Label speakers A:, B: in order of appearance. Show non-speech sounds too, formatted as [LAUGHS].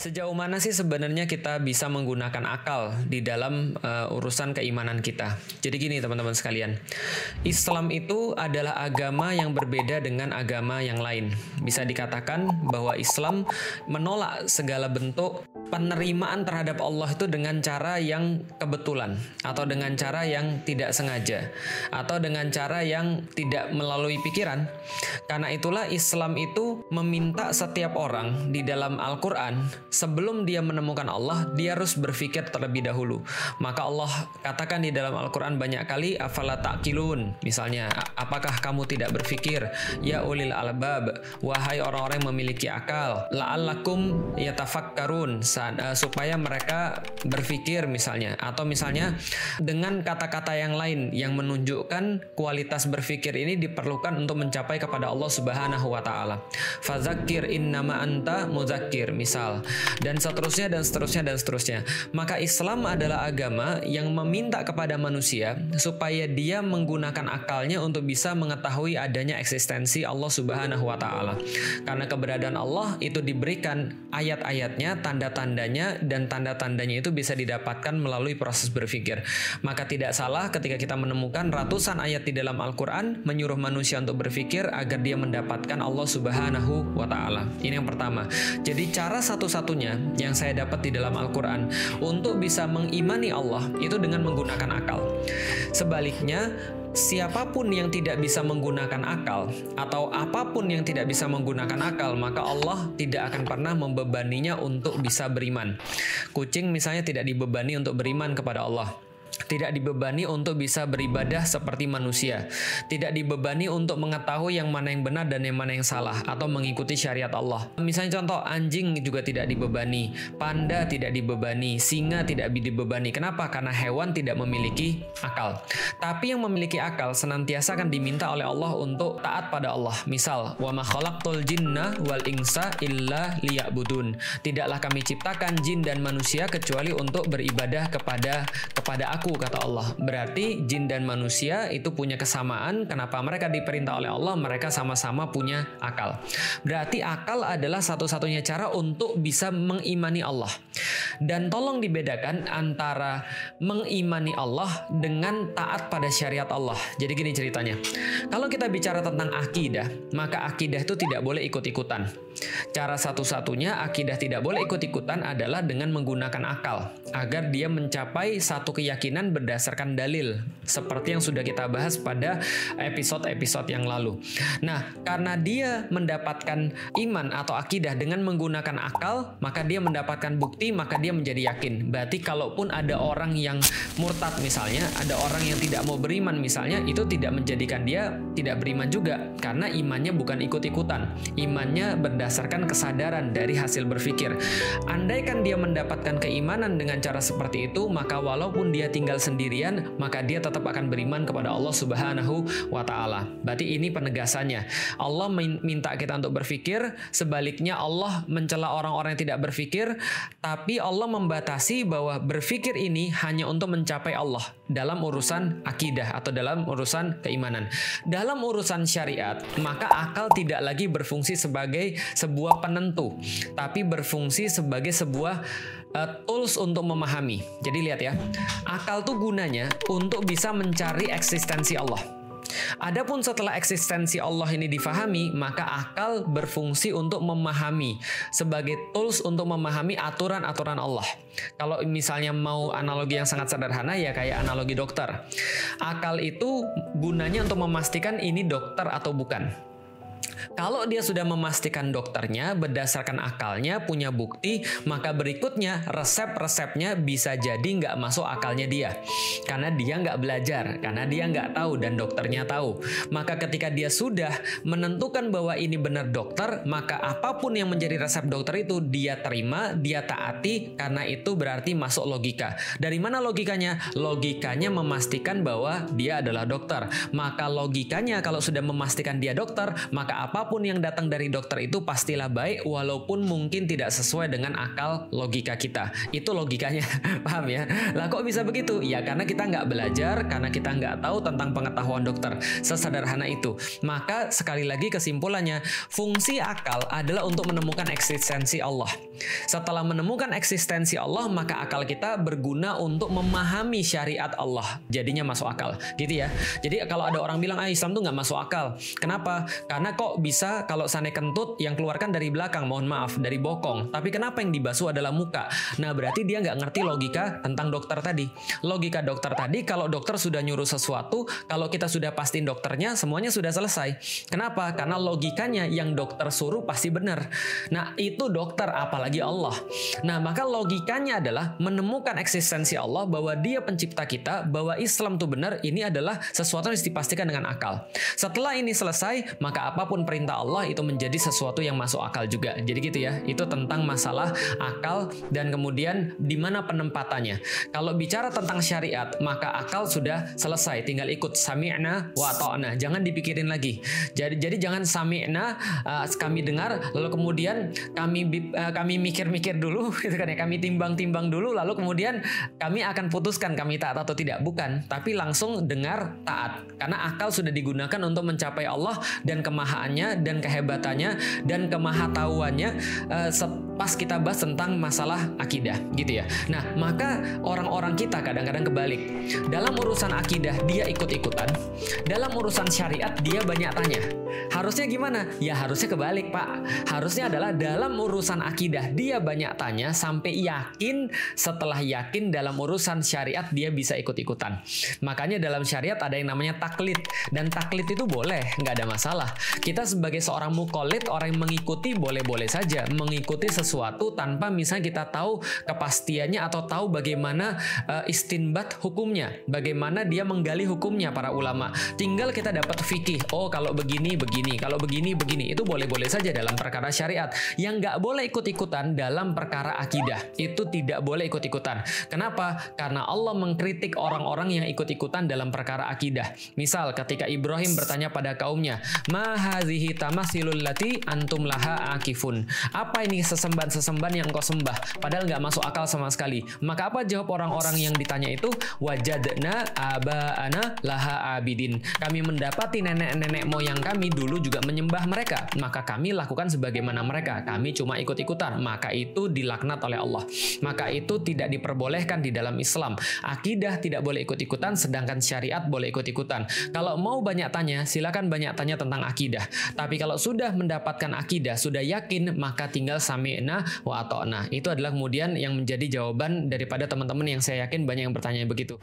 A: Sejauh mana sih sebenarnya kita bisa menggunakan akal di dalam uh, urusan keimanan kita? Jadi gini teman-teman sekalian, Islam itu adalah agama yang berbeda dengan agama yang lain. Bisa dikatakan bahwa Islam menolak segala bentuk penerimaan terhadap Allah itu dengan cara yang kebetulan atau dengan cara yang tidak sengaja atau dengan cara yang tidak melalui pikiran. Karena itulah Islam itu meminta setiap orang di dalam Al-Qur'an sebelum dia menemukan Allah, dia harus berpikir terlebih dahulu. Maka Allah katakan di dalam Al-Quran banyak kali, afala ta'kilun. Misalnya, apakah kamu tidak berpikir? Ya ulil albab, wahai orang-orang yang memiliki akal. La'allakum yatafakkarun, uh, supaya mereka berpikir misalnya. Atau misalnya, dengan kata-kata yang lain yang menunjukkan kualitas berpikir ini diperlukan untuk mencapai kepada Allah Subhanahu wa taala. Fazakir innama anta muzakir. Misal, dan seterusnya dan seterusnya dan seterusnya. Maka Islam adalah agama yang meminta kepada manusia supaya dia menggunakan akalnya untuk bisa mengetahui adanya eksistensi Allah Subhanahu wa taala. Karena keberadaan Allah itu diberikan ayat-ayatnya, tanda-tandanya dan tanda-tandanya itu bisa didapatkan melalui proses berpikir. Maka tidak salah ketika kita menemukan ratusan ayat di dalam Al-Qur'an menyuruh manusia untuk berpikir agar dia mendapatkan Allah Subhanahu wa taala. Ini yang pertama. Jadi cara satu-satu satunya yang saya dapat di dalam Al-Quran untuk bisa mengimani Allah itu dengan menggunakan akal. Sebaliknya, siapa pun yang tidak bisa menggunakan akal atau apa pun yang tidak bisa menggunakan akal, maka Allah tidak akan pernah membebaninya untuk bisa beriman. Kucing misalnya tidak dibebani untuk beriman kepada Allah tidak dibebani untuk bisa beribadah seperti manusia, tidak dibebani untuk mengetahui yang mana yang benar dan yang mana yang salah atau mengikuti syariat Allah. Misalnya contoh anjing juga tidak dibebani, panda tidak dibebani, singa tidak dibebani. Kenapa? Karena hewan tidak memiliki akal. Tapi yang memiliki akal senantiasa akan diminta oleh Allah untuk taat pada Allah. Misal, wa jinna wal insa illa liya'budun. Tidaklah kami ciptakan jin dan manusia kecuali untuk beribadah kepada kepada aku kata Allah. Berarti jin dan manusia itu punya kesamaan. Kenapa mereka diperintah oleh Allah? Mereka sama-sama punya akal. Berarti akal adalah satu-satunya cara untuk bisa mengimani Allah. Dan tolong dibedakan antara mengimani Allah dengan taat pada syariat Allah. Jadi gini ceritanya. Kalau kita bicara tentang akidah, maka akidah itu tidak boleh ikut-ikutan. Cara satu-satunya akidah tidak boleh ikut-ikutan adalah dengan menggunakan akal agar dia mencapai satu keyakinan berdasarkan dalil seperti yang sudah kita bahas pada episode-episode yang lalu. Nah, karena dia mendapatkan iman atau akidah dengan menggunakan akal, maka dia mendapatkan bukti, maka dia menjadi yakin. Berarti kalaupun ada orang yang murtad misalnya, ada orang yang tidak mau beriman misalnya, itu tidak menjadikan dia tidak beriman juga karena imannya bukan ikut-ikutan. Imannya berdasarkan kesadaran dari hasil berpikir. Andaikan dia mendapatkan keimanan dengan cara seperti itu, maka walaupun dia tinggal sendirian, maka dia tetap akan beriman kepada Allah Subhanahu wa taala. Berarti ini penegasannya. Allah minta kita untuk berpikir, sebaliknya Allah mencela orang-orang yang tidak berpikir, tapi Allah membatasi bahwa berpikir ini hanya untuk mencapai Allah dalam urusan akidah atau dalam urusan keimanan. Dalam urusan syariat, maka akal tidak lagi berfungsi sebagai sebuah penentu, tapi berfungsi sebagai sebuah uh, tools untuk memahami. Jadi lihat ya, akal tuh gunanya untuk bisa mencari eksistensi Allah. Adapun setelah eksistensi Allah ini difahami, maka akal berfungsi untuk memahami sebagai tools untuk memahami aturan-aturan Allah. Kalau misalnya mau analogi yang sangat sederhana ya kayak analogi dokter. Akal itu gunanya untuk memastikan ini dokter atau bukan. Kalau dia sudah memastikan dokternya berdasarkan akalnya punya bukti, maka berikutnya resep-resepnya bisa jadi nggak masuk akalnya dia. Karena dia nggak belajar, karena dia nggak tahu dan dokternya tahu. Maka ketika dia sudah menentukan bahwa ini benar dokter, maka apa pun yang menjadi resep dokter itu dia terima, dia taati, karena itu berarti masuk logika. Dari mana logikanya? Logikanya memastikan bahwa dia adalah dokter. Maka logikanya kalau sudah memastikan dia dokter, maka apa pun yang datang dari dokter itu pastilah baik walaupun mungkin tidak sesuai dengan akal logika kita. Itu logikanya, [LAUGHS] paham ya? Lah kok bisa begitu? Ya karena kita nggak belajar, karena kita nggak tahu tentang pengetahuan dokter. Sesederhana itu. Maka sekali lagi kesimpulannya, fungsi akal adalah untuk menemukan eksistensi Allah. Setelah menemukan eksistensi Allah, maka akal kita berguna untuk memahami syariat Allah. Jadinya masuk akal, gitu ya. Jadi kalau ada orang bilang, ah Islam tuh nggak masuk akal. Kenapa? Karena kok bisa kalau sana kentut yang keluarkan dari belakang, mohon maaf, dari bokong. Tapi kenapa yang dibasuh adalah muka? Nah berarti dia nggak ngerti logika tentang dokter tadi. Logika dokter tadi, kalau dokter sudah nyuruh sesuatu, kalau kita sudah pastiin dokternya, semuanya sudah selesai. Kenapa? Karena logikanya yang dokter suruh pasti benar. Nah itu dokter, apalagi Allah. Nah maka logikanya adalah menemukan eksistensi Allah bahwa dia pencipta kita, bahwa Islam itu benar, ini adalah sesuatu yang dipastikan dengan akal. Setelah ini selesai, maka apa pun perintah Allah itu menjadi sesuatu yang masuk akal juga. Jadi gitu ya. Itu tentang masalah akal dan kemudian di mana penempatannya. Kalau bicara tentang syariat, maka akal sudah selesai, tinggal ikut sami'na wa ta'na. Jangan dipikirin lagi. Jadi jadi jangan sami'na uh, kami dengar lalu kemudian kami uh, kami mikir-mikir dulu [LAUGHS] gitu kan ya. Kami timbang-timbang dulu lalu kemudian kami akan putuskan kami taat atau tidak. Bukan, tapi langsung dengar taat. Karena akal sudah digunakan untuk mencapai Allah dan kemahaannya dan kehebatannya dan kemahatauannya uh, pas kita bahas tentang masalah akidah gitu ya. Nah, maka orang-orang kita kadang-kadang kebalik. Dalam urusan akidah dia ikut-ikutan, dalam urusan syariat dia banyak tanya. Harusnya gimana? Ya harusnya kebalik, Pak. Harusnya adalah dalam urusan akidah dia banyak tanya sampai yakin setelah yakin dalam urusan syariat dia bisa ikut-ikutan. Makanya dalam syariat ada yang namanya taklid dan taklid itu boleh, nggak ada masalah. Kita sebagai seorang mukolid, orang yang mengikuti boleh-boleh saja mengikuti sesuatu tanpa misalnya kita tahu kepastiannya atau tahu bagaimana uh, istinbat hukumnya, bagaimana dia menggali hukumnya para ulama. Tinggal kita dapat fikih. Oh kalau begini begini, kalau begini begini itu boleh-boleh saja dalam perkara syariat. Yang nggak boleh ikut-ikutan dalam perkara akidah itu tidak boleh ikut-ikutan. Kenapa? Karena Allah mengkritik orang-orang yang ikut-ikutan dalam perkara akidah. Misal ketika Ibrahim bertanya pada kaumnya, "Ma hazihi tamasilul lati antum laha akifun?" Apa ini sesembahan-sesembahan yang kau sembah padahal nggak masuk akal sama sekali. Maka apa jawab orang-orang yang ditanya itu? Wajadna abaana laha abidin. Kami mendapati nenek-nenek moyang kami dulu juga menyembah mereka, maka kami lakukan sebagaimana mereka. Kami cuma ikut-ikutan, maka itu dilaknat oleh Allah. Maka itu tidak diperbolehkan di dalam Islam. Akidah tidak boleh ikut-ikutan, sedangkan syariat boleh ikut-ikutan. Kalau mau banyak tanya, silakan banyak tanya tentang akidah. Tapi kalau sudah mendapatkan akidah, sudah yakin, maka tinggal sami'na wa ata'na. Itu adalah kemudian yang menjadi jawaban daripada teman-teman yang saya yakin banyak yang bertanya begitu.